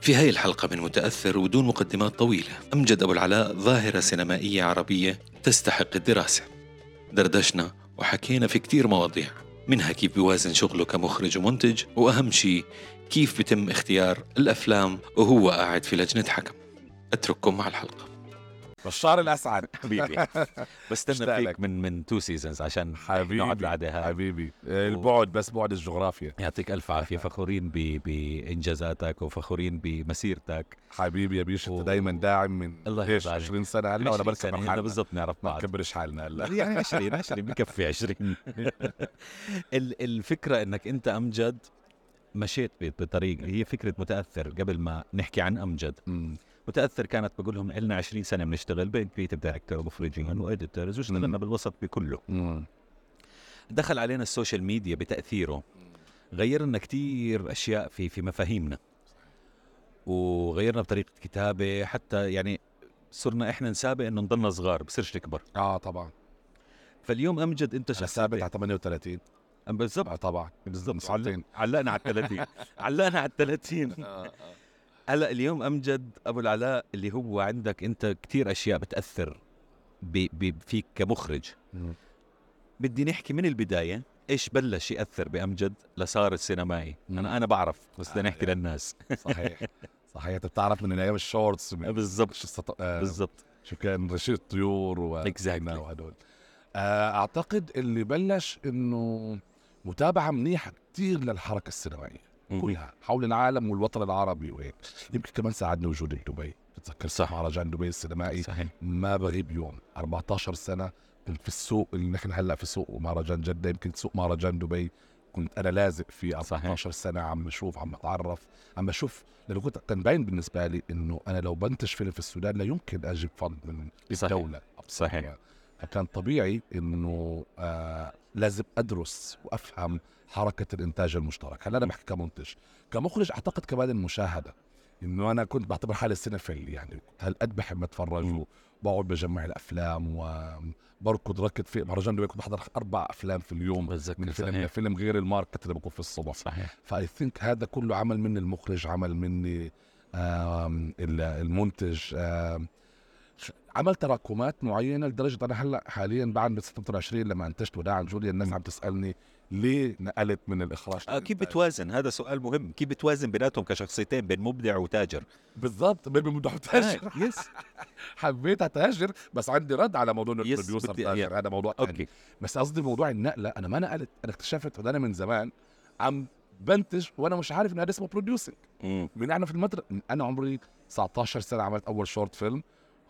في هاي الحلقة من متأثر ودون مقدمات طويلة أمجد أبو العلاء ظاهرة سينمائية عربية تستحق الدراسة. دردشنا وحكينا في كتير مواضيع منها كيف بيوازن شغله كمخرج ومنتج وأهم شيء كيف بيتم اختيار الأفلام وهو قاعد في لجنة حكم. أترككم مع الحلقة. بشار الأسعد. حبيبي. بستنى فيك. من من two seasons عشان حبيبي نقعد هاي حبيبي. البعد بس بعد الجغرافيا. يعطيك ألف عافية. فخورين ب... بإنجازاتك وفخورين بمسيرتك. حبيبي يا بيش أنت دايما داعم من الله عليك. 20 سنة؟ هلا ولا 20 بركب حالنا. بالضبط نعرف ما بعض. نكبرش حالنا هلا. يعني 20 20 بكفي 20 ال- الفكرة إنك أنت أمجد مشيت بطريق هي فكرة متأثر قبل ما نحكي عن أمجد. مم. متأثر كانت بقول لهم لنا 20 سنة بنشتغل بين creative director ومخرجين و editors واشتغلنا بالوسط بكله. مم. دخل علينا ال social media بتأثيره غير لنا كتير أشياء في في مفاهيمنا. وغيرنا بطريقة كتابة حتى يعني صرنا إحنا نسابق إنه نضلنا صغار بصيرش نكبر. آه طبعا. فاليوم أمجد أنت أنا ثابت على 38 بالضبط. آه طبعا. بالضبط. علقنا على ال 30 علقنا على ال 30 هلا اليوم أمجد أبو العلاء اللي هو عندك أنت كثير أشياء بتأثر ب... ب... فيك كمخرج. بدي نحكي من البداية إيش بلش يأثر بأمجد لصار السينمائي. أنا أنا بعرف بس بدنا آه، نحكي. للناس. صحيح. صحيح. أنت بتعرف من أيام الشورتس بالضبط. آه، بالضبط. شو كان رشيد الطيور و. وهدول. آه، أعتقد اللي بلش إنه متابعة منيحة كثير للحركة السينمائية. كلها حول العالم والوطن العربي. وهيك. يمكن كمان ساعدني وجود دبي. بتذكر صح. مهرجان دبي السينمائي. صحيح. ما بغيب يوم. 14 سنة كنت في السوق. اللي نحن هلأ في سوق مهرجان جدة. يمكن سوق مهرجان دبي كنت أنا لازق فيه. 14 سنة عم بشوف عم بتعرف عم بشوف. لأنه كنت كان باين بالنسبة لي إنه أنا لو بنتج فيلم في السودان لا يمكن أجيب fund من صحيح. الدولة. صحيح. فكان طبيعي إنه آه لازم أدرس وأفهم حركة الإنتاج المشترك. هلا أنا بحكي كمنتج. كمخرج أعتقد كمان المشاهدة. إنه أنا كنت بعتبر حالي cinephile يعني كنت هالقد بحب أتفرج. وبقعد بجمع الأفلام وبركض ركض في مهرجان دبي كنت بحضر أربع أفلام في اليوم بتذكر من فيلم لفيلم غير ال market اللي بكون في الصبح. صحيح. ف I think هذا كله عمل مني المخرج عمل مني المنتج عمل تراكمات معينة لدرجة أنا هلأ حاليا بعد 26 لما انتجت وداعا جوليا الناس عم تسألني ليه نقلت من الإخراج؟ آه كيف؟ بتوازن؟ هذا سؤال مهم. كيف بتوازن بيناتهم كشخصيتين بين مبدع وتاجر؟ بالضبط بين ممدوح تاجر آه، yes حبيت أتاجر بس عندي رد على موضوع إنه ال producer تاجر. هذا موضوع ثاني بس قصدي موضوع النقلة. أنا ما نقلت أنا اكتشفت وده أنا من زمان عم بنتج وأنا مش عارف إن هذا اسمه producing. من أنا في المدرسة أنا عمري 19 سنة عملت أول short film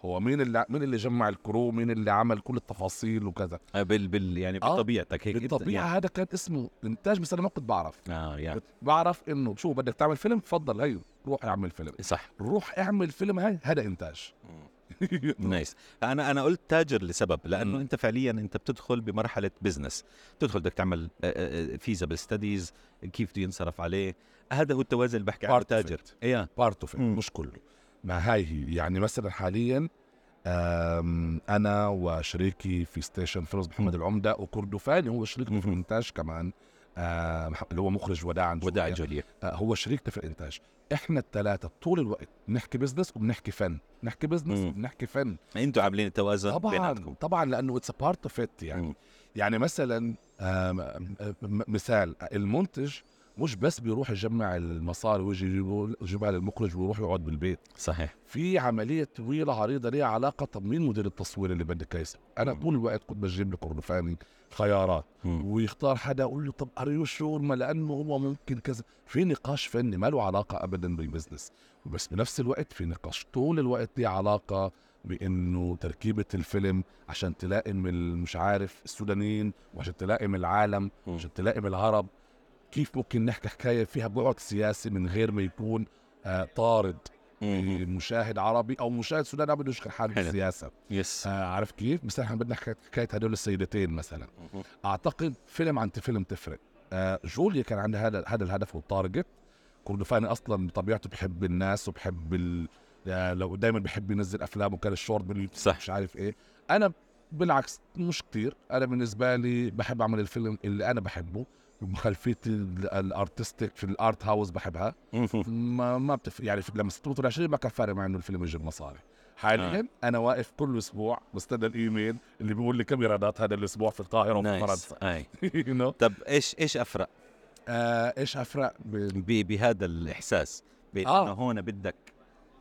هو مين اللي مين اللي جمع ال crew؟ مين اللي عمل كل التفاصيل وكذا؟ آه، بال بال يعني آه، بطبيعتك هيك بالطبيعة هذا كان اسمه إنتاج بس أنا ما كنت بعرف. آه يعني. بعرف إنه شو بدك تعمل فيلم؟ تفضل هي روح اعمل فيلم. صح. روح اعمل فيلم هاي هذا إنتاج. nice. أنا أنا قلت تاجر لسبب لأنه مم. أنت فعليا أنت بتدخل بمرحلة business تدخل بدك تعمل feasible studies كيف بده ينصرف عليه. هذا هو التوازن اللي بحكي عنه تاجر. إيه. part of. مش كله. ما هاي هي يعني مثلا حاليا أنا وشريكي في ستيشن فيلمز محمد العمدة وكردفاني هو شريكنا في. الانتاج كمان اللي هو مخرج وداعا وداع جوليا. جوليا آه، هو شريكنا في الانتاج إحنا الثلاثه طول الوقت بنحكي business وبنحكي فن نحكي business. وبنحكي فن أنتوا عاملين التوازن طبعا بيناتكم طبعا لأنه it's part of it يعني. يعني مثلا مثال المنتج مش بس بيروح يجمع المصاري ويجي يجيبه- يجيبها للمخرج ويروح يقعد بالبيت. صحيح. في عملية طويلة عريضة ليها علاقة طب مين مدير التصوير اللي بدك يسوي أنا. طول الوقت كنت بجيب لكردفاني خيارات. مم. ويختار حدا أقول له طب are you sure ما لأنه هو ممكن كذا. في نقاش فني ما له علاقة ابدا بال business بس بنفس الوقت في نقاش. طول الوقت ليه علاقة بإنه تركيبة الفيلم عشان تلائم مش عارف السودانيين وعشان تلائم العالم. وعشان تلائم العرب كيف ممكن نحكي حكاية فيها بعد سياسي من غير ما يكون آه طارد. مشاهد عربي أو مشاهد سوداني ما بده يشغل حاله. بالسياسة yes آه عارف كيف؟ مثلا إحنا بدنا حكايه حكاية هدول السيدتين مثلا. مم. أعتقد فيلم عن فيلم تفرق. آه جوليا كان عندها هذا هذا الهدف وال target. كردفاني أصلا بطبيعته بحب الناس وبحب ال... آه لو دائما بحب ينزل أفلام وكان الشورت بال- صح. مش عارف إيه. أنا بالعكس مش كتير. أنا بالنسبة لي بحب أعمل الفيلم اللي أنا بحبه. خلفيه الأرتستيك في الأرت هاوس بحبها. ما ما بتف يعني لما 26 ما كان فارق معي إنه الفيلم يجيب مصاري. حاليا آه. أنا واقف كل أسبوع بستنى الإيميل اللي بيقول لي كم إيرادات هذا الأسبوع في القاهرة وفي فرنسا. أي? طب إيش إيش افرق آه إيش افرق ب- بهذا الإحساس. بين آه. هون بدك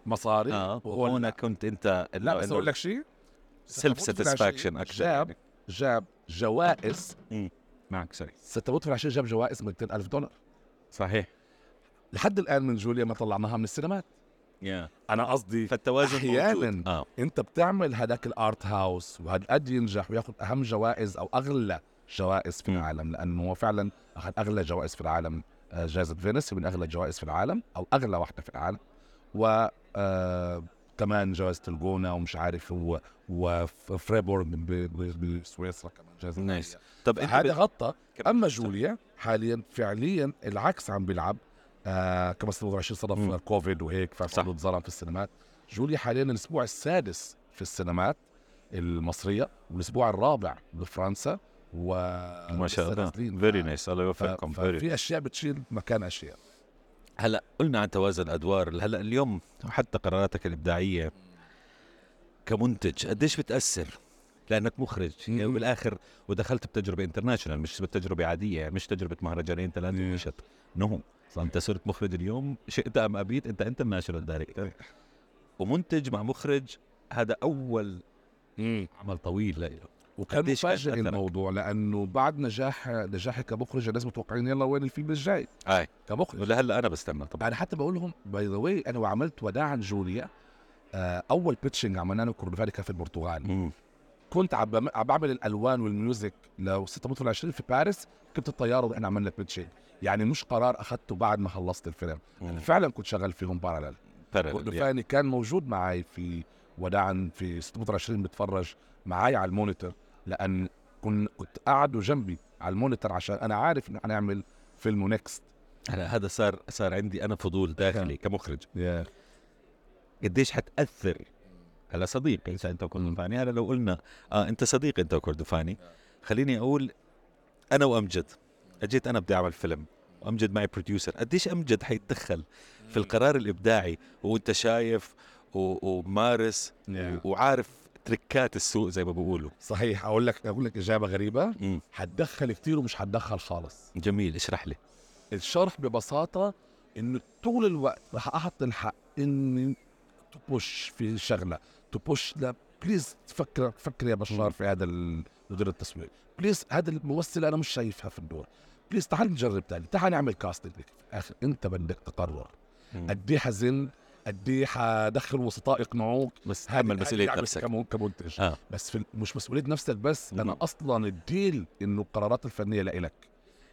بمصاري آه وهون. كنت أنت لا بس أقول لك شيء. self satisfaction أكثر جاب يعني. جاب جوائز معك sorry. ستة في العشرين جاب جوائز 200 ألف دولار. صحيح. لحد الآن من جوليا ما طلعناها من السينمات. يا. أنا قصدي فالتوازن أحياناً موجود. آه. أنت بتعمل هذاك ال art house وهذا قد ينجح وياخذ أهم جوائز أو أغلى جوائز في. العالم لأنه هو فعلا أخذ أغلى جوائز في العالم آه، جائزة فينيس من أغلى الجوائز في العالم أو أغلى واحدة في العالم. و آه، كمان جائزة الجونة ومش عارف هو ب- بسويسرا كمان جائزة nice. طب أنت هذا غطى. أما جوليا حاليا فعليا العكس عم بيلعب. آه كما 26 صدف مم. كوفيد وهيك. فصاروا اتظلم في السينمات. جوليا حاليا الأسبوع السادس في السينمات المصرية والأسبوع الرابع بفرنسا و ما شاء الله. very nice الله يوفقكم ففي أشياء بتشيل مكان أشياء. هلأ قلنا عن توازن الادوار هلأ اليوم حتى قراراتك الإبداعية كمنتج قديش بتأثر؟ لأنك مخرج يعني مم. بالآخر ودخلت بتجربة international مش بتجربة عادية يعني مش تجربة مهرجانين ثلاثة مم. ومشت no أنت صرت مخرج اليوم شئت أم أبيت أنت international director ومنتج مع مخرج هذا أول عمل طويل له وكان مفاجئ؟ الموضوع لأنه بعد نجاح نجاحي كمخرج الناس متوقعين يلا وين الفيلم الجاي؟ أي. كمخرج. ولهلأ أنا بستنى طبعا. أنا حتى بقول لهم by the way أنا وعملت وداعا جوليا أول pitching عملناه كوردوفاني كان في البرتغال. مم. كنت عم بعم- عم بعمل الألوان وال music ل you will die at 20 في باريس كنت الطيارة وإحنا عملنا pitching يعني مش قرار أخذته بعد ما خلصت الفيلم مم. أنا فعلا كنت شغال فيهم parallel yeah. كوردوفاني كان موجود معي في وداعا في 6 متر 20 بتفرج معي على ال monitor لأن كن كنت قاعد جنبي على ال monitor عشان أنا عارف انه حنعمل فيلم next هذا صار صار عندي أنا فضول داخلي كمخرج. قديش حتأثر. هلا صديق انت انت وكردفاني هلا لو قلنا آه انت صديق انت وكردفاني خليني أقول أنا وامجد أجيت أنا بدي أعمل فيلم وامجد معي producer قديش امجد حيتدخل في القرار الإبداعي؟ وأنت شايف ومارس وعارف تركات السوق زي ما بيقولوا. صحيح. أقول لك أقول لك إجابة غريبة. مم. حتدخل كتير ومش حتدخل خالص. جميل. اشرح لي. الشرح ببساطة إنه طول الوقت رح أحط الحق إني to push في شغلة. to push لا please تفكر فكر يا. بشار في هذا مدير التصوير please هذا الممثل أنا مش شايفها في الدور. please تعال نجرب تاني. تعال نعمل casting في الآخر أنت بدك تقرر. قد إيه حزن قد إيه حدخل وسطاء يقنعوك. بس هذه مسؤولية نفسك. كم- كمنتج. آه. بس في مش مسؤولية نفسك بس. مم. أنا أصلا ال deal إنه القرارات الفنية لإلك.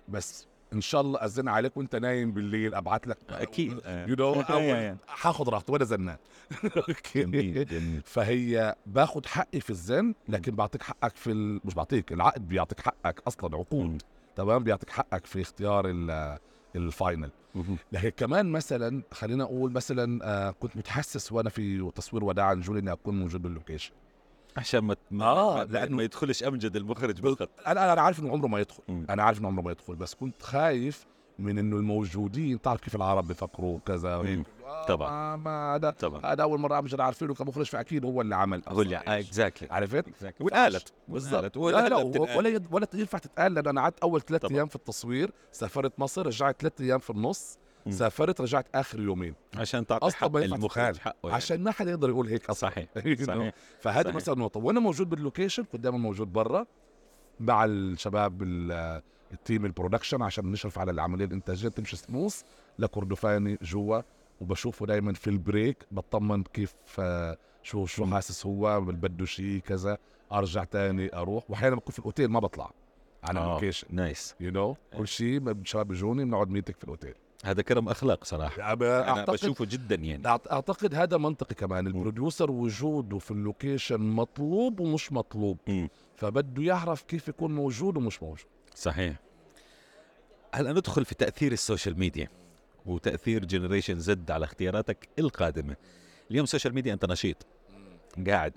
بس إن شاء الله أزن عليك وأنت نايم بالليل أبعت لك أكيد. you know آه. حاخذ راحتي وأنا زنان. جميل جميل. فهي باخذ حقي في الزن لكن بعطيك حقك في ال... مش بعطيك العقد بيعطيك حقك أصلا. عقود. تمام؟ بيعطيك حقك في اختيار ال- ال final. لكن كمان مثلا خلينا أقول مثلا آه كنت متحسس وأنا في تصوير وداع جولي إني أكون موجود بال location عشان ما ما, آه، ما, يدخلش أمجد المخرج بالخط أنا أنا عارف إنه عمره ما يدخل مم. أنا عارف إنه عمره ما يدخل بس كنت خايف من إنه الموجودين تعرف كيف العرب بيفكروا كذا. آه، طبعاً. ما- ما هذا طبعا هذا أول مرة مش عارفينه كمخرج فأكيد هو اللي عمل هو اللي exactly عرفت؟ وانقالت بالضبط ولا لا. ولا ولا ينفع تتقال لأنه أنا قعدت أول ثلاث. أيام في التصوير سافرت مصر رجعت ثلاث أيام في النص سافرت رجعت آخر يومين. عشان تعطي حق المخرج. حقه يعني. عشان ما حدا يقدر يقول هيك أصلا. صحيح؟ صحيح فهذا. مثلا نقطة. وأنا موجود بال location كنت دائما موجود برا مع الشباب ال- ال team ال production عشان نشرف على العملية الإنتاجية. تمشي سموث لكردفاني جوا وبشوفه دائما في ال break. بطمن كيف آه، شو شو حاسس هو بده شيء كذا. أرجع تاني أروح. واحيانا بكون في الأوتيل ما بطلع على آه، ال location. Nice you know كل شيء الشباب بيجوني بنقعد meeting في الأوتيل. هذا كرم أخلاق صراحة. أنا اعتقد بشوفه جدا يعني. أعتقد هذا منطقي كمان. ال producer وجوده في ال location مطلوب ومش مطلوب. مم. فبده يعرف كيف يكون موجود ومش موجود. صحيح. هلا ندخل في تأثير ال social media وتأثير generation Z على اختياراتك القادمة. اليوم ال social media أنت نشيط. قاعد.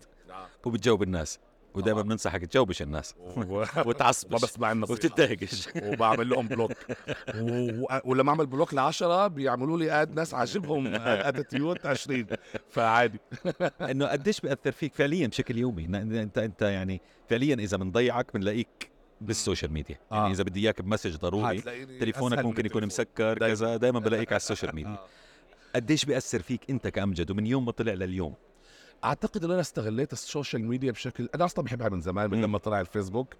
وبتجاوب الناس. ودائما طبعاً. بننصحك تجاوبش الناس. و- وتعصبش. ما بسمع النصيحة. وبتنتهكش وبعمل لهم block و... ولما اعمل block لعشرة بيعملوا لي add ناس عاجبهم attitude 20 فعادي. إنه قديش بيأثر فيك فعليا بشكل يومي؟ انت أنت يعني فعليا إذا بنضيعك بنلاقيك بال social media. آه. يعني إذا بدي إياك ب message ضروري تليفونك ممكن يكون. مسكر. كذا دائما بلاقيك على ال social media. آه. قديش بيأثر فيك أنت كأمجد؟ ومن يوم ما طلع لليوم أعتقد إن أنا استغليت ال social media بشكل أنا أصلا بحبها من زمان من. لما طلع الفيسبوك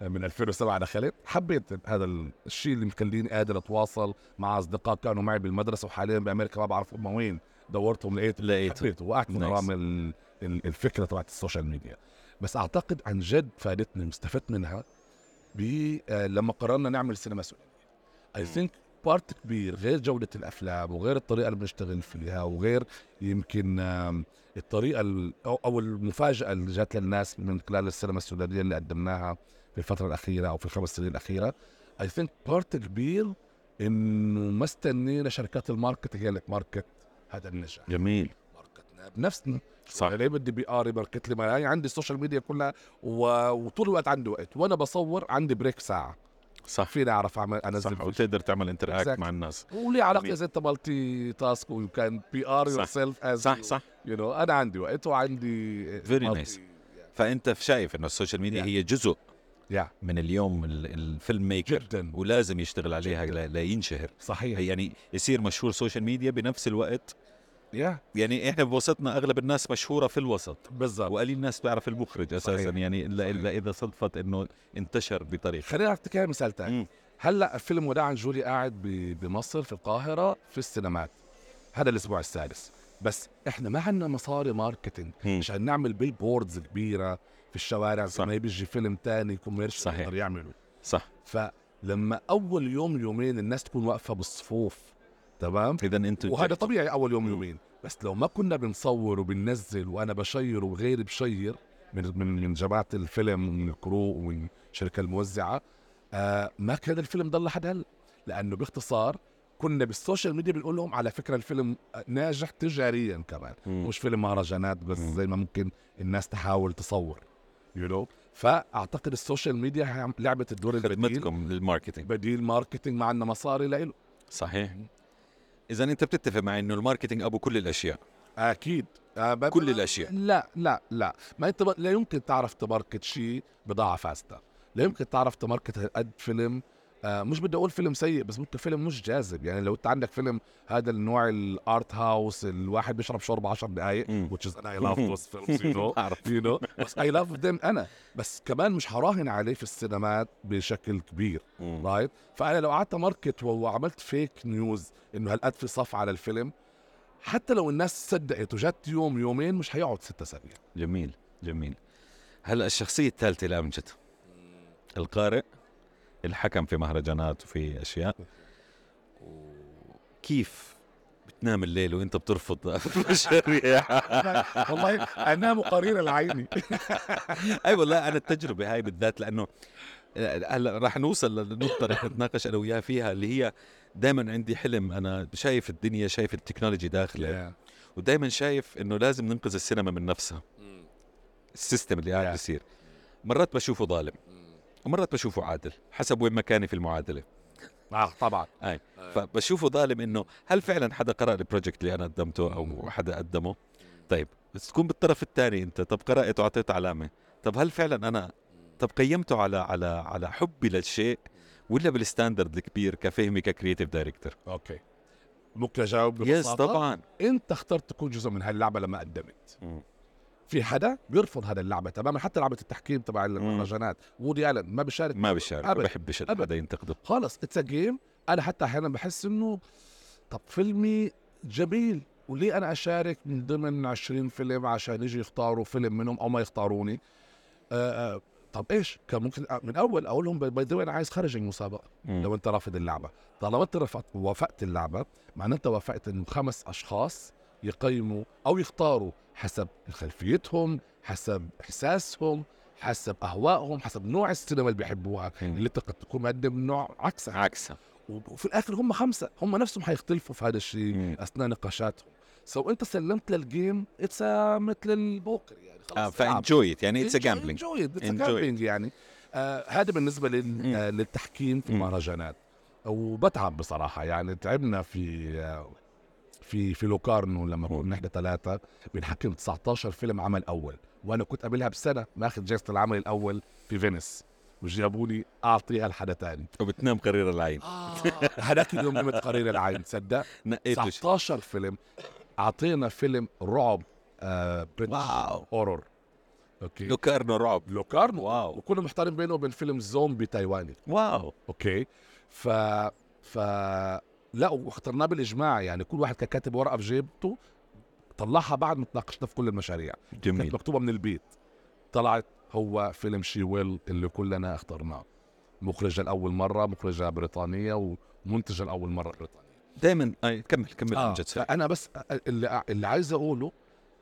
آه، من 2007 دخلت حبيت هذا الشيء اللي مخليني قادر أتواصل مع أصدقاء كانوا معي بالمدرسة وحاليا بأمريكا ما بعرف هم وين. دورتهم لقيت لقيته حبيته وقعت من. غرام ال- ال- الفكرة تبعت ال social media. بس أعتقد عن جد فادتني واستفدت منها آه، لما قررنا نعمل سينما سورية I think part كبير غير جودة الأفلام وغير الطريقة اللي بنشتغل فيها وغير يمكن آم، الطريقة ال- أو أو المفاجأة اللي جات للناس من خلال السينما السودانية اللي قدمناها في الفترة الأخيرة أو في الخمس سنين الأخيرة. I think part كبير إنه ما استنينا شركات ال market هي اللي ت market هذا النجاح. جميل. market نا بنفسنا. صح. ليه بدي PR ي market لي هي عندي ال social media كلها و... وطول الوقت عندي وقت. وأنا بصور عندي break ساعة. صح فيني أعرف اعمل أنزل صح. وتقدر تعمل interact. مع الناس ولي علاقه. اذا انت multitask و you can PR. yourself از صح صح you know أنا عندي وقت وعندي Very nice. فأنت شايف إنه ال social media Yeah. هي جزء يا من اليوم ال- ال filmmaker جدا ولازم يشتغل عليها جداً. لا لا ينشهر صحيح يعني يصير مشهور social media بنفس الوقت يا يعني إحنا بوسطنا أغلب الناس مشهورة في الوسط. بالضبط. وقليل الناس تعرف المخرج أساسا. صحيح. يعني الا. الا إذا صدفت إنه انتشر بطريقة. خليني أعطيك مثال تاني. مم. هلأ فيلم وداع جولي قاعد بمصر في القاهرة في السينمات. هذا الأسبوع السادس. بس إحنا ما عندنا مصاري marketing. مم. عشان نعمل billboards كبيرة في الشوارع. صح. زي ما بيجي فيلم تاني commercial صحيح. يقدر يعمله. صح. فلما أول يوم يومين الناس تكون واقفة بالصفوف. تمام؟ اذا أنتم وهذا طبيعي أول يوم. يومين. بس لو ما كنا بنصور وبننزل وأنا بشير وغيري بشير من من من جماعة الفيلم ومن ال crew ومن الشركة الموزعة آه ما كان الفيلم ضل لحد هلا. لأنه باختصار كنا بال social media بنقول لهم على فكرة الفيلم ناجح تجاريا كمان. مم. مش فيلم مهرجانات بس مم. زي ما ممكن الناس تحاول تصور you you know? فأعتقد ال social media لعبت الدور البديل. خدمتكم لل marketing. بديل marketing ما عندنا مصاري لإله. صحيح. إذا أنت بتتفق معي إنه ال marketing أبو كل الأشياء. أكيد. ب- كل الأشياء. لا لا لا. ما انت لا يمكن تعرف ت market شيء بضاعة فاسدة. لا يمكن تعرف ت market قد فيلم آه مش بدي أقول فيلم سيء بس ممكن فيلم مش جاذب. يعني لو أنت عندك فيلم هذا النوع ال art house الواحد بيشرب شوربه 10 دقائق which is love those films you know. بعرف you know? بس I love them أنا. بس كمان مش هراهن عليه في السينمات بشكل كبير. right فأنا لو قعدت market ت وعملت fake news إنه هالقد في صف على الفيلم حتى لو الناس صدقت وجت يوم يومين مش هيقعد ست اسابيع جميل جميل. هلأ الشخصية الثالثة لامجد القارئ. الحكم في مهرجانات وفي أشياء. كيف بتنام الليل وأنت بترفض مشاريع؟ والله أنام قرير العيني. اي والله أنا التجربة هاي بالذات لأنه هلا راح نوصل للنقطه رح نتناقش أنا وياه فيها اللي هي دائما عندي حلم. أنا شايف الدنيا شايف ال technology داخلة. ودائما شايف إنه لازم ننقذ السينما من نفسها. ال system اللي قاعد Yeah. بيصير. مرات بشوفه ظالم. ومرات بشوفه عادل حسب وين مكاني في المعادلة. آه طبعا. أي فبشوفه ظالم إنه هل فعلا حدا قرأ ال project اللي أنا قدمته أو حدا قدمه؟ طيب بس تكون بالطرف الثاني أنت طب قرات وعطيت علامة. طب هل فعلا أنا طب قيمته على على على حبي للشيء ولا بال standard الكبير كفهمي ك creative director okay. ممكن أجاوب yes طبعا. أنت اخترت تكون جزء من هاللعبة لما قدمت. في حدا بيرفض هذا اللعبة تماما حتى لعبة التحكيم تبع المهرجانات وودي آلن ما بيشارك. ما بشارك ما. بحبش. حدا ينتقده. خلص it's game أنا حتى أحيانا بحس إنه طب فيلمي جميل وليه أنا أشارك من ضمن 20 فيلم عشان يجي يختاروا فيلم منهم أو ما يختاروني؟ آه آه. طب إيش؟ كان ممكن من أول أقول لهم by the أنا عايز خرج المسابقة. مم. لو أنت رافض اللعبة. طالما أنت رفضت وافقت اللعبة معناه أنت وافقت إنه خمس أشخاص يقيموا أو يختاروا حسب خلفيتهم حسب إحساسهم حسب أهوائهم حسب نوع السينما اللي بيحبوها. اللي قد تكون مقدم نوع عكسها عكسها وفي الآخر هم خمسة هم نفسهم حيختلفوا في هذا الشيء مم. أثناء نقاشاتهم so أنت سلمت لل game it's مثل البوكر يعني آه خلص ف enjoy يعني it's gambling enjoy it's. gambling يعني آه هذا بالنسبة لل آه للتحكيم في. المهرجانات وبتعب بصراحة يعني تعبنا في آه في في لوكارنو لما. كنا إحنا ثلاثة بنحكم 19 فيلم عمل أول. وأنا كنت قبلها بسنة ماخذ جائزة العمل الأول في فينيس. وجابوني اعطيها لحدا تاني. وبتنام قرير العين. آه. هذاك اليوم نمت قرير العين تصدق؟ نقيته شيء. 19 فيلم أعطينا فيلم رعب آه wow. horror okay. لوكارنو رعب. لوكارنو. wow. وكنا محتارين بينه وبين فيلم زومبي تايواني. wow. okay. ف ف لا واخترناه بالإجماع. يعني كل واحد كان كاتب ورقة في جيبته طلعها بعد ما تناقشنا في كل المشاريع. جميل. كانت مكتوبة من البيت. طلعت هو فيلم She Will اللي كلنا اخترناه. مخرجة لأول مرة مخرجة بريطانية ومنتجة لأول مرة بريطانية. دائما آه كمل كمل آه sorry. أنا بس اللي, اللي عايز أقوله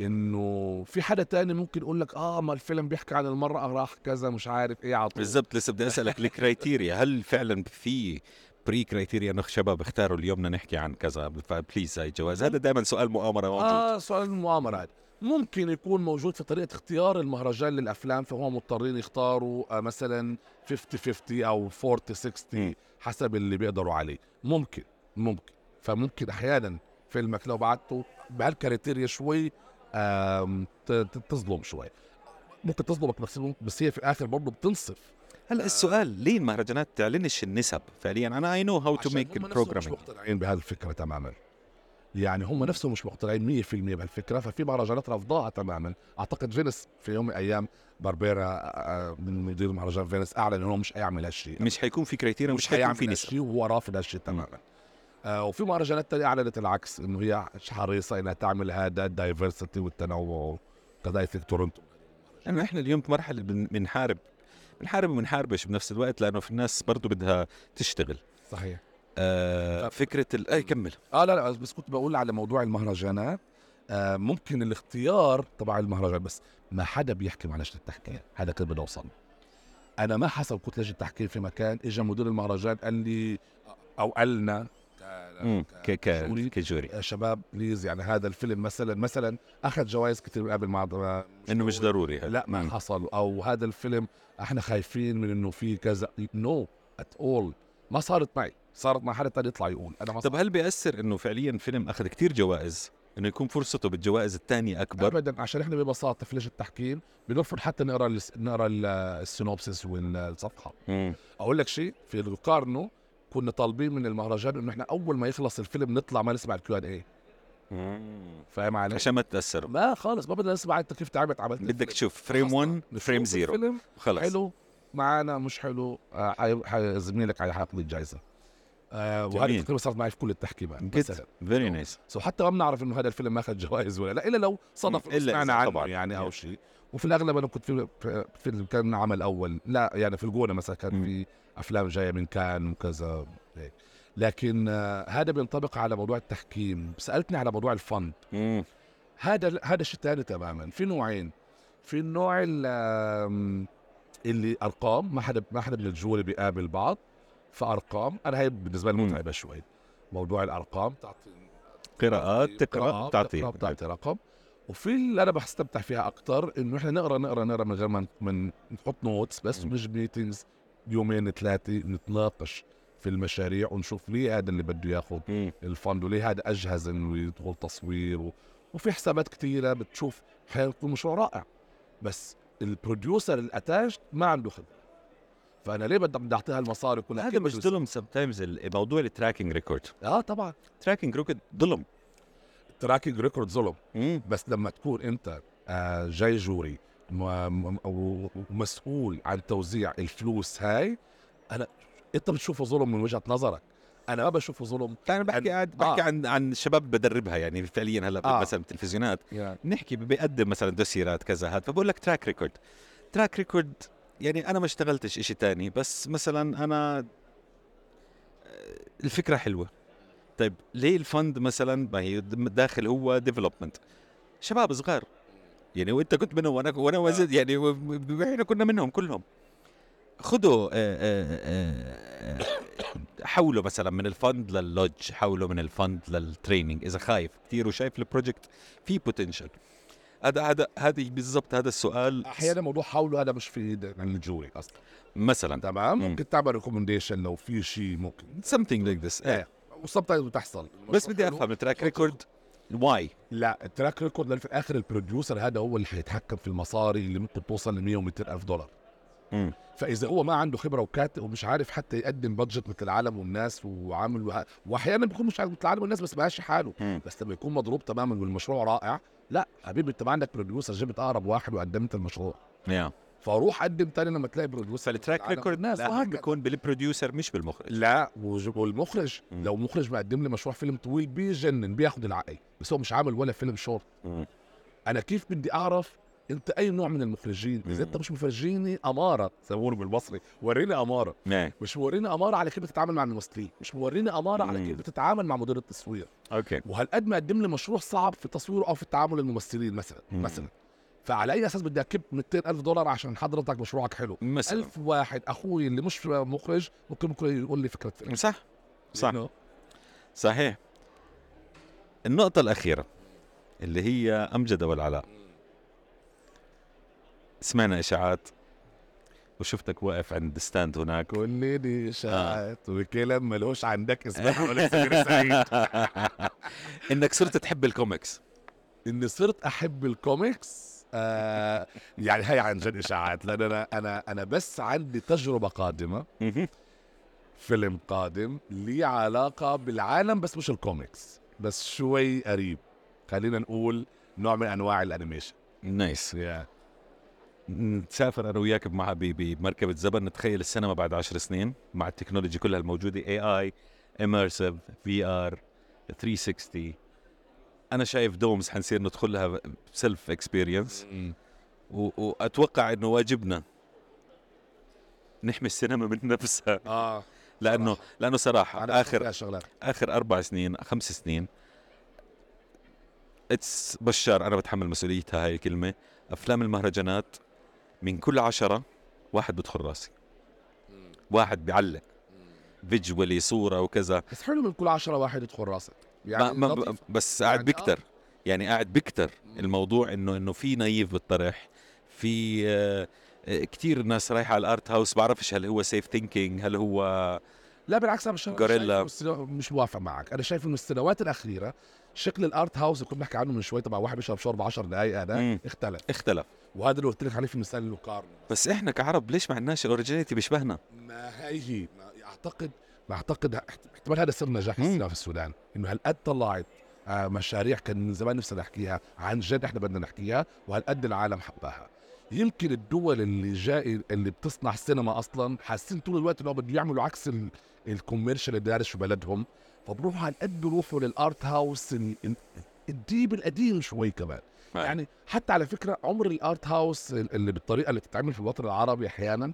إنه في حدا تاني ممكن يقول لك آه ما الفيلم بيحكي عن المرأة راح كذا مش عارف إيه عطول بالضبط لسه بدي أسألك ال criteria هل فعلا في pre criteria انه شباب اختاروا اليوم بدنا نحكي عن كذا. ف please هاي جواز. هذا دائما سؤال مؤامرة موجود. آه سؤال المؤامرة هذا ممكن يكون موجود في طريقة اختيار المهرجان للأفلام فهم مضطرين يختاروا آه مثلا 50 50 أو 40 60 مم. حسب اللي بيقدروا عليه. ممكن ممكن. فممكن أحيانا فيلمك لو بعته بهال criteria شوي تظلم شوي. ممكن تظلمك بس هي في الآخر برضه بتنصف. هلا السؤال ليه المهرجانات تعلنش النسب فعليا؟ أنا I know how to make نفسهم مش ال programming مقتنعين بهالفكره تماما. يعني هم نفسهم مش مقتنعين 100% بهالفكره ففي مهرجانات رفضاها تماما. أعتقد فينيس في يوم من الأيام باربيرا آه، من مدير مهرجان فينيس أعلن إنه هو مش هيعمل هالشيء مش حيكون في criteria مش حيكون هيعمل في نسب. هالشيء وهو رافض هالشيء تماما. آه وفي مهرجانات تانية أعلنت العكس إنه هي حريصة إنها تعمل هذا ال diversity والتنوع كذلك تورنتو. لأنه إحنا اليوم بمرحله بن- بنحارب بنحارب وبنحاربش بنفس الوقت لأنه في الناس برضو بدها تشتغل. صحيح. آه فكرة ال... اي كمل. آه لا لا بس كنت بقول على موضوع المهرجانات. آه ممكن الاختيار تبع المهرجان بس ما حدا بيحكي مع لجنة التحكيم. هذا كان بدي اوصل أنا ما حصل كنت لجنة التحكيم في مكان اجى مدير المهرجان قال لي أو قالنا مم. ك ك jury. ك jury. شباب please يعني هذا الفيلم مثلا مثلا أخذ جوائز كثير قبل مع إنه مش ضروري. لا ما مم. حصل. أو هذا الفيلم إحنا خايفين من إنه في كذا. no it اول ما صارت معي. صارت مع حدا تاني يطلع يقول. أنا ما طب هل بيأثر إنه فعليا فيلم أخذ كتير جوائز؟ إنه يكون فرصته بالجوائز الثانية أكبر؟ ابدا عشان إحنا ببساطة في لجنه التحكيم؟ بنرفض حتى نقرأ نقرأ ال- ال synopsis والصفحة. أقول لك شيء في لوكارنو كنا طالبين من المهرجان إنه إحنا أول ما يخلص الفيلم نطلع ما نسمع ال Q and A. فاهم علي؟ عشان ما تتاثر ما خالص ما بدنا نسمع انت كيف تعبت عملت بدك. تشوف frame 1 نشوف frame 0 الفيلم خلص. حلو. معانا مش حلو. آه، حي- حي- زميلك على حياخذ الجائزه آه وهذه. تقريبا صارت معي في كل التحكيمات مثلا very nice so حتى ما بنعرف إنه هذا الفيلم ماخذ جوائز ولا لا إلا لو صدف سمعنا عنه. يعني أو. شيء. وفي الأغلب أنا كنت في في فيلم كان عمل أول. لا يعني في الجونة مثلا كان. في أفلام جاية من كان وكذا. هيك. لكن آه هذا بينطبق على موضوع التحكيم. سألتني على موضوع ال fund. هذا هذا شيء ثاني تماما. في نوعين. في النوع اللي أرقام. ما حدا ما حدا من ال jury بيقابل بعض. فأرقام. أنا هي بالنسبة لي. متعبة شوي. موضوع الأرقام. تعطي قراءات تقرأ تقرأ بتعطي رقم. وفي اللي أنا بستمتع فيها أكثر إنه إحنا نقرأ نقرأ نقرأ من غير ما من نحط notes بس. مش meetings يومين ثلاثة نتناقش في المشاريع ونشوف ليه هذا اللي بده ياخذ. ال fund وليه هذا أجهز إنه يدخل تصوير و... وفي حسابات كثيره بتشوف حيكون مشروع رائع. بس ال producer ال attached ما عنده خبرة. فأنا ليه بدي بدي أعطيها المصاري كلها؟ هذا مش ظلم sometimes موضوع ال tracking record آه طبعا. tracking record ظلم. ال tracking record ظلم. بس لما تكون انت آه جاي jury ومسؤول عن توزيع الفلوس هاي أنا أنت بتشوفه ظلم من وجهة نظرك أنا ما بشوفه ظلم أنا بحكي عن- قاعد بحكي آه. عن عن شباب بدربها يعني فعليا هلأ آه. مثلا بالتلفزيونات يعني نحكي بيقدم مثلا دوسيرات كذا هاد فبقول لك track record track record يعني أنا ما اشتغلتش إشي تاني بس مثلا أنا آه، الفكرة حلوة طيب ليه ال fund مثلا ما هي داخل هو development شباب صغار. يعني وإنت كنت منهم وأنا وأنا وزد يعني إحنا كنا منهم كلهم. خذوا آه، آه، آه، آه، حوله مثلا من ال fund لللوج حوله من ال fund لل training إذا خايف كثير وشايف ال project في potential هذا هذا هذه بالضبط هذا السؤال. أحيانا موضوع حوله هذا مش في ال jury أصلا. مثلا. تمام؟ مم. ممكن تعمل recommendation لو في شيء ممكن. Something like this. إيه. و sometimes بتحصل. بس بدي أفهم ال track record why لا ال track record لأن في الآخر ال producer هذا هو اللي حيتحكم في المصاري اللي ممكن توصل ل 100 و 200 ألف دولار. مم. فإذا هو ما عنده خبرة وكاتب ومش عارف حتى يقدم budget مثل العالم والناس وعامل وه... وأحيانا بيكون مش عارف مثل العالم والناس بس ماشي حاله. مم. بس لما يكون مضروب تماما والمشروع رائع لا حبيبي أنت ما عندك producer جبت أقرب واحد وقدمت المشروع. يا فروح قدم تاني لما تلاقي producer فال track record وهكذا. بيكون بال producer مش بالمخرج. لا والمخرج مم. لو مخرج مقدم لي مشروع فيلم طويل بيجنن بياخد العقل بس هو مش عامل ولا فيلم شورت. مم. أنا كيف بدي أعرف أنت أي نوع من المخرجين؟ إذا أنت مش مفرجيني أمارة بيقولوا بالمصري وريني أمارة. إيه مش موريني أمارة على كيف بتتعامل مع الممثلين. مش موريني أمارة على مم. كيف بتتعامل مع مدير التصوير. أوكي. وهالقد ما قدم لي مشروع صعب في تصويره أو في التعامل الممثلين مثلا مم. مثلا. فعلى أي أساس بدي أكب 200 ألف دولار عشان حضرتك مشروعك حلو؟ مثلا. ألف واحد أخوي اللي مش مخرج ممكن ممكن يقول لي فكرة فيلم. صح صح. إنه؟ صحيح. النقطة الأخيرة اللي هي أمجد أبو العلاء. سمعنا إشاعات وشفتك واقف عند stand هناك. كل دي إشاعات وكلام ملوش عندك اسمع ولا سعيد. إنك صرت تحب الكوميكس. إني صرت أحب الكوميكس؟ آه يعني هي عن جد إشاعات. لأن أنا أنا أنا بس عندي تجربة قادمة. فيلم قادم ليه علاقة بالعالم بس مش الكوميكس. بس شوي قريب. خلينا نقول نوع من أنواع ال animation. nice. Yeah. نسافر أنا وياك بمع ب- بمركبة زمن. نتخيل السينما بعد عشر سنين مع ال technology كلها الموجودة. AI immersive VR 360 أنا شايف domes حنصير ندخلها self experience وأتوقع إنه واجبنا نحمي السينما من نفسها. آه لأنه لأنه صراحة اخر شغلات آخر أربع سنين خمس سنين it's بشار أنا بتحمل مسؤوليتها هاي الكلمة. أفلام المهرجانات من كل عشرة واحد بدخل راسي. واحد بيعلق. visually صورة وكذا. بس حلو من كل عشرة واحد يدخل راسك. ما ما لطيف. بس قاعد يعني بكتر يعني قاعد بكتر الموضوع انه إنه في naive بالطرح في آه، آه، كتير ناس رايحة على ال art house. بعرفش هل هو safe thinking هل هو لا بالعكس أنا مش السنو- مش موافق معك. أنا شايف إنه السنوات الأخيرة شكل ال art house اللي كنا بنحكي عنه من شوي تبع واحد بيشرب شوربة 10 دقائق هذا. اختلف. اختلف. وهذا اللي قلت لك عليه في مثال لوكارنو. بس إحنا كعرب ليش ما عندناش ال originality بيشبهنا؟ ما هي ما أعتقد ما اعتقد احتمال هذا سر نجاح. السينما في السودان إنه هالقد طلعت آه، مشاريع كان من زمان نفسنا نحكيها عن جد إحنا بدنا نحكيها وهالقد العالم حباها يمكن الدول اللي جاي اللي بتصنع سينما أصلا حاسين طول الوقت انه بده يعملوا عكس ال- ال commercial اللي دارس في بلدهم فبروحوا هالقد بيروحوا لل art house ال- ال- ال deep القديم شوي كمان يعني يعني حتى على فكرة عمر ال art house اللي بالطريقة اللي بتتعمل في الوطن العربي أحيانا.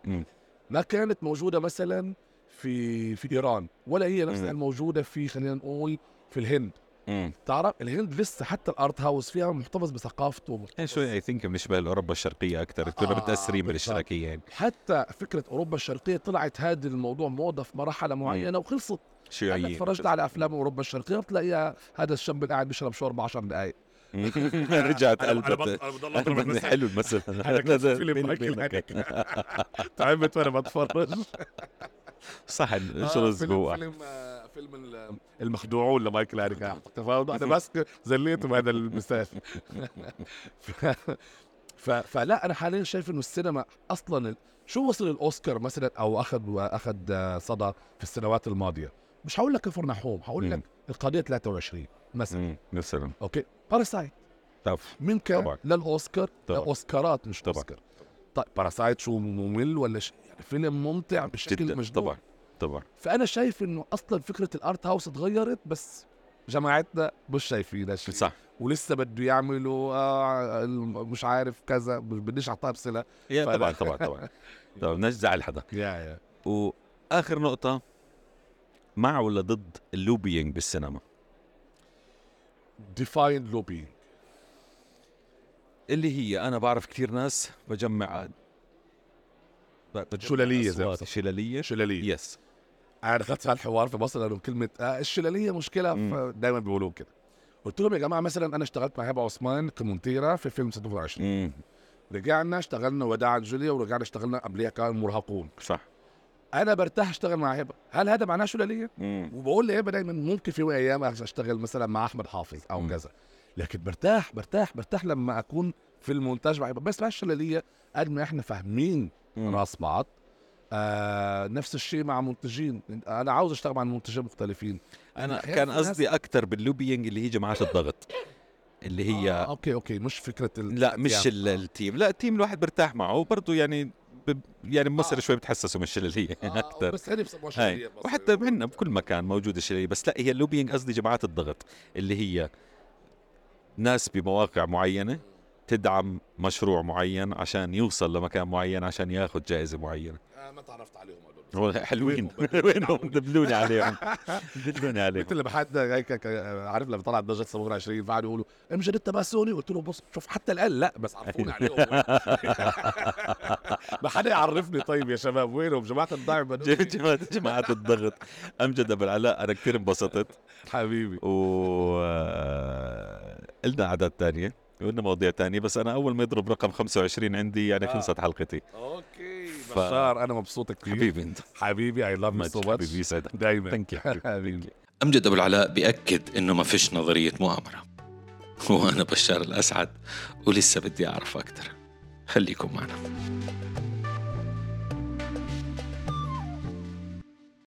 ما كانت موجودة مثلا في في إيران ولا هي نفسها مم. الموجودة في خلينا نقول في الهند. امم تعرف الهند لسه حتى ال art house فيها محتفظ بثقافته. يعني محتفظ شوي I think بنشبه أوروبا الشرقية أكثر كنا آه، متاثرين. بالإشتراكية يعني. حتى فكرة أوروبا الشرقية طلعت هذا الموضوع موضة في مرحله معينة وخلصت. أنا شيوعيه اتفرجت على أفلام أوروبا الشرقية بتلاقيها هذا الشاب اللي قاعد بيشرب شوربه 10 دقائق رجعت قلبت. المثل. حلو المثل. هذا فيلم مايكل. تعبت وأنا بتفرج صح آه، شو فيلم جوا فيلم آه، فيلم ال- المخدوعون لمايكل هانيك تفاوض أنا بس زليته بهذا المثال ف-. فلا أنا حاليا شايف إنه السينما أصلا شو وصل الأوسكار مثلا أو أخذ أخذ آه، صدى في السنوات الماضية مش هقول لك كفر نحوم هقول لك. القضية 23 مثلا مثلا okay Parasite طف من كان طبعاً. للأوسكار. اوسكارات مش طبعاً. أوسكار طيب Parasite شو ممل ولا شيء يعني فيلم ممتع بشكل مجنون طبعا طبعا. فأنا شايف إنه أصلا فكرة ال art house اتغيرت بس جماعتنا مش شايفين هالشيء صح. ولسه بده يعملوا آه مش عارف كذا مش بديش اعطيها امثله يا. طبعا طبعا طبعا. طبعا بدناش نزعل حدا يا يا. وآخر نقطة مع ولا ضد ال lobbying بالسينما؟ define lobby اللي هي أنا بعرف كثير ناس بجمع ب- بجمع شلالية زي أصوات. شلالية شلالية يس أنا دخلت في الحوار في مصر قالوا كلمة آه الشلالية مشكلة مم. دائما بيقولوا كده قلت لهم يا جماعة مثلا أنا اشتغلت مع هبة عثمان كمونتيرة في فيلم 26 مم. رجعنا اشتغلنا وداعا جوليا ورجعنا اشتغلنا قبليها كان مرهقون صح أنا برتاح أشتغل مع هبة هل هذا معناه شلالية. وبقول لهبة دايما ممكن في أيام أشتغل مثلا مع أحمد حافظ أو. كذا لكن برتاح برتاح برتاح لما أكون في المونتاج مع هبة بس مع الشلالية قد ما إحنا فاهمين. راس بعض. آه نفس الشيء مع منتجين. أنا عاوز أشتغل مع منتجين مختلفين. أنا كان قصدي أكثر بال lobbying اللي هي جماعات الضغط. اللي هي آه okay okay. مش فكرة ال... لا مش ال- ال team. لا ال team الواحد برتاح معه. وبرضه يعني ب... يعني بمصر آه. شوي بتحسسوا من الشلاليه آه أكثر بس شلالية بس. وحتى عندنا بكل مكان موجود الشلاليه بس لا هي ال lobbying قصدي جماعات الضغط. اللي هي ناس بمواقع معينة تدعم مشروع معين عشان يوصل لمكان معين عشان ياخذ جائزة معينة. آه ما تعرفت عليهم هدول هو حلوين. وينهم؟ دلوني عليهم. دلوني عليهم. مثل لما حد هيك عارف لما طلعت صبور 20 فقعدوا يقولوا امجد انت باسوني قلت له بص شوف حتى الآن لا بس عرفوني عليهم. ما حدا يعرفني. طيب يا شباب وينهم؟ جماعة الدعم جماعة جماعة الضغط. امجد أبو العلاء أنا كثير انبسطت. حبيبي. و آه، قلنا اعداد ثانية وقلنا مواضيع ثانية بس أنا أول ما يضرب رقم 25 عندي يعني آه. خلصت حلقتي. okay ف- بشار أنا مبسوط كثير. حبيبي أنت. حبيبي I love you so حبيبي much يسعدك. دايما. thank you حبيبي. أمجد أبو العلاء بيأكد إنه ما فيش نظرية مؤامرة. وأنا بشار الأسعد ولسه بدي أعرف أكتر. خليكم معنا.